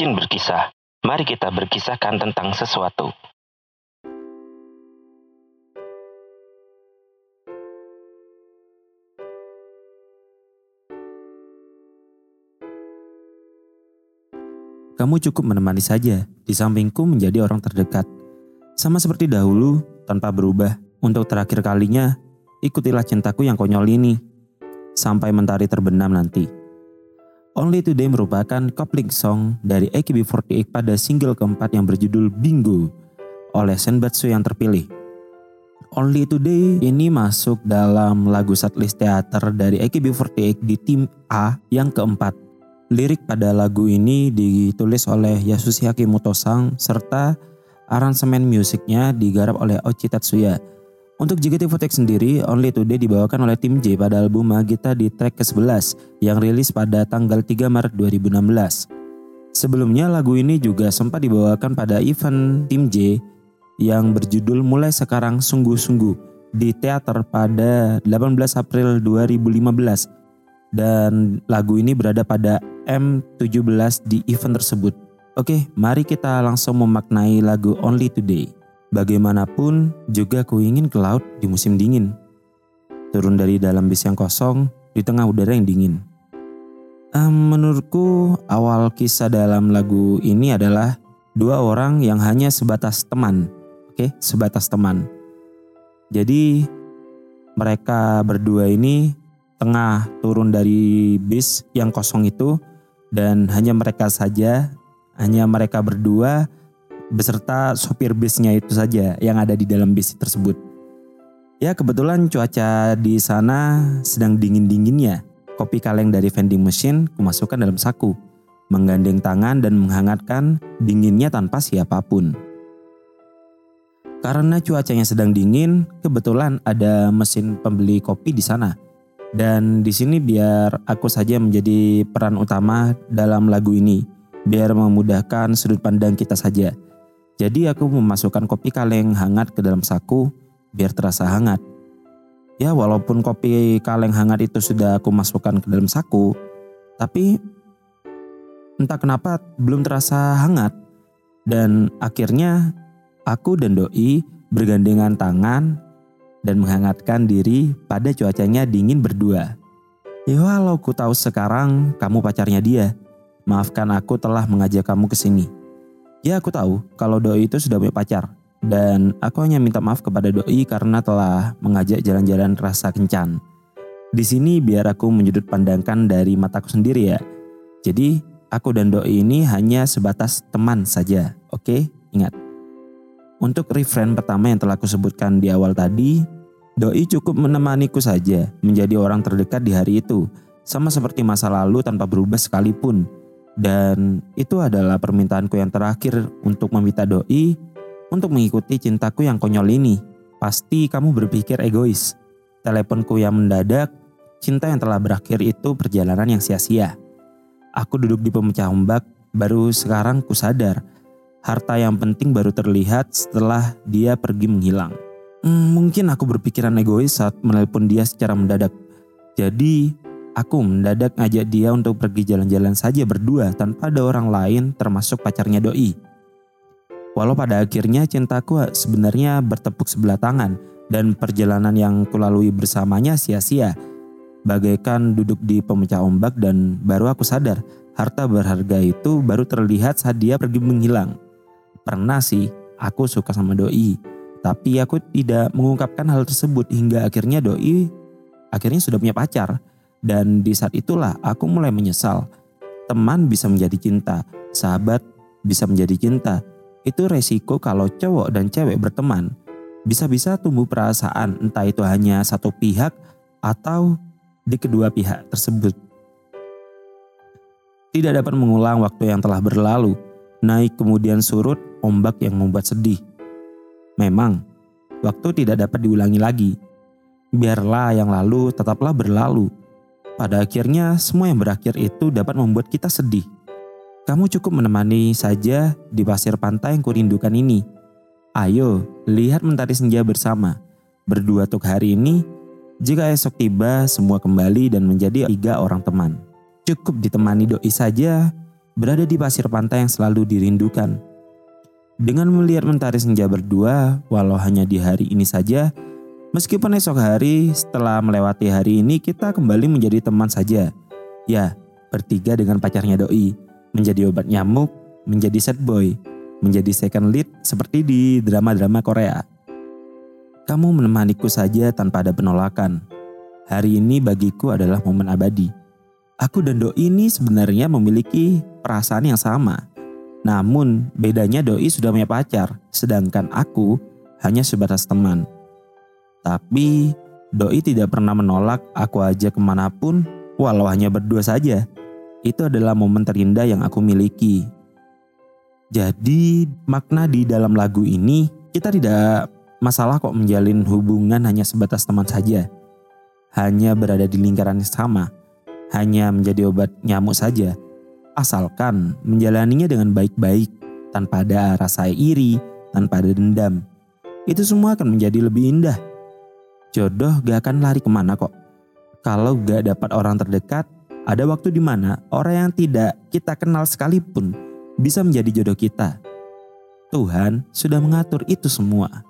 Rajin berkisah. Mari kita berkisahkan tentang sesuatu. Kamu cukup menemani saja, di sampingku menjadi orang terdekat. Sama seperti dahulu, tanpa berubah. Untuk terakhir kalinya, ikutilah cintaku yang konyol ini. Sampai mentari terbenam nanti. Only Today merupakan coupling song dari AKB48 pada single keempat yang berjudul Bingo oleh Senbatsu yang terpilih. Only Today ini masuk dalam lagu setlist teater dari AKB48 di tim A yang keempat Lirik pada lagu ini ditulis oleh Yasushi Motosang serta aransemen musiknya digarap oleh Ochi Tatsuya. Untuk JKT48 sendiri, Only Today dibawakan oleh tim J pada album Magita di track ke-11 yang rilis pada tanggal 3 Maret 2016. Sebelumnya lagu ini juga sempat dibawakan pada event tim J yang berjudul Mulai Sekarang Sungguh-Sungguh di teater pada 18 April 2015 dan lagu ini berada pada M17 di event tersebut. Oke, mari kita langsung memaknai lagu Only Today. Bagaimanapun juga ku ingin ke laut di musim dingin. Turun dari dalam bis yang kosong di tengah udara yang dingin. Um, menurutku awal kisah dalam lagu ini adalah dua orang yang hanya sebatas teman. Oke, sebatas teman. Jadi mereka berdua ini tengah turun dari bis yang kosong itu dan hanya mereka saja, hanya mereka berdua beserta sopir bisnya itu saja yang ada di dalam bis tersebut. Ya kebetulan cuaca di sana sedang dingin-dinginnya. Kopi kaleng dari vending machine kumasukkan dalam saku, menggandeng tangan dan menghangatkan dinginnya tanpa siapa pun. Karena cuacanya sedang dingin, kebetulan ada mesin pembeli kopi di sana dan di sini biar aku saja menjadi peran utama dalam lagu ini, biar memudahkan sudut pandang kita saja. Jadi aku memasukkan kopi kaleng hangat ke dalam saku biar terasa hangat. Ya walaupun kopi kaleng hangat itu sudah aku masukkan ke dalam saku, tapi entah kenapa belum terasa hangat. Dan akhirnya aku dan Doi bergandengan tangan dan menghangatkan diri pada cuacanya dingin berdua. Ya walau ku tahu sekarang kamu pacarnya dia, maafkan aku telah mengajak kamu ke sini. Ya aku tahu kalau Doi itu sudah punya pacar, dan aku hanya minta maaf kepada Doi karena telah mengajak jalan-jalan rasa kencan. Di sini biar aku menyudut pandangkan dari mataku sendiri ya. Jadi aku dan Doi ini hanya sebatas teman saja, oke? Ingat. Untuk refrain pertama yang telah aku sebutkan di awal tadi, Doi cukup menemaniku saja menjadi orang terdekat di hari itu, sama seperti masa lalu tanpa berubah sekalipun. Dan itu adalah permintaanku yang terakhir untuk meminta Doi untuk mengikuti cintaku yang konyol ini. Pasti kamu berpikir egois. Teleponku yang mendadak, cinta yang telah berakhir itu perjalanan yang sia-sia. Aku duduk di pemecah ombak, baru sekarang ku sadar harta yang penting baru terlihat setelah dia pergi menghilang. Hmm, mungkin aku berpikiran egois saat menelpon dia secara mendadak. Jadi, aku mendadak ngajak dia untuk pergi jalan-jalan saja berdua tanpa ada orang lain termasuk pacarnya Doi. Walau pada akhirnya cintaku sebenarnya bertepuk sebelah tangan dan perjalanan yang kulalui bersamanya sia-sia. Bagaikan duduk di pemecah ombak dan baru aku sadar harta berharga itu baru terlihat saat dia pergi menghilang. Pernah sih, aku suka sama doi. Tapi aku tidak mengungkapkan hal tersebut hingga akhirnya doi akhirnya sudah punya pacar. Dan di saat itulah aku mulai menyesal. Teman bisa menjadi cinta, sahabat bisa menjadi cinta. Itu resiko kalau cowok dan cewek berteman. Bisa-bisa tumbuh perasaan entah itu hanya satu pihak atau di kedua pihak tersebut. Tidak dapat mengulang waktu yang telah berlalu, naik kemudian surut, ombak yang membuat sedih. Memang, waktu tidak dapat diulangi lagi. Biarlah yang lalu tetaplah berlalu. Pada akhirnya, semua yang berakhir itu dapat membuat kita sedih. Kamu cukup menemani saja di pasir pantai yang kurindukan ini. Ayo, lihat mentari senja bersama. Berdua untuk hari ini, jika esok tiba, semua kembali dan menjadi tiga orang teman. Cukup ditemani doi saja, berada di pasir pantai yang selalu dirindukan. Dengan melihat mentari senja berdua, walau hanya di hari ini saja, meskipun esok hari setelah melewati hari ini kita kembali menjadi teman saja. Ya, bertiga dengan pacarnya doi, menjadi obat nyamuk, menjadi set boy, menjadi second lead seperti di drama-drama Korea. Kamu menemaniku saja tanpa ada penolakan. Hari ini bagiku adalah momen abadi. Aku dan Doi ini sebenarnya memiliki perasaan yang sama. Namun bedanya Doi sudah punya pacar, sedangkan aku hanya sebatas teman. Tapi Doi tidak pernah menolak aku aja ke mana pun walau hanya berdua saja. Itu adalah momen terindah yang aku miliki. Jadi makna di dalam lagu ini kita tidak masalah kok menjalin hubungan hanya sebatas teman saja. Hanya berada di lingkaran yang sama. Hanya menjadi obat nyamuk saja asalkan menjalaninya dengan baik-baik, tanpa ada rasa iri, tanpa ada dendam. Itu semua akan menjadi lebih indah. Jodoh gak akan lari ke mana kok. Kalau gak dapat orang terdekat, ada waktu di mana orang yang tidak kita kenal sekalipun bisa menjadi jodoh kita. Tuhan sudah mengatur itu semua.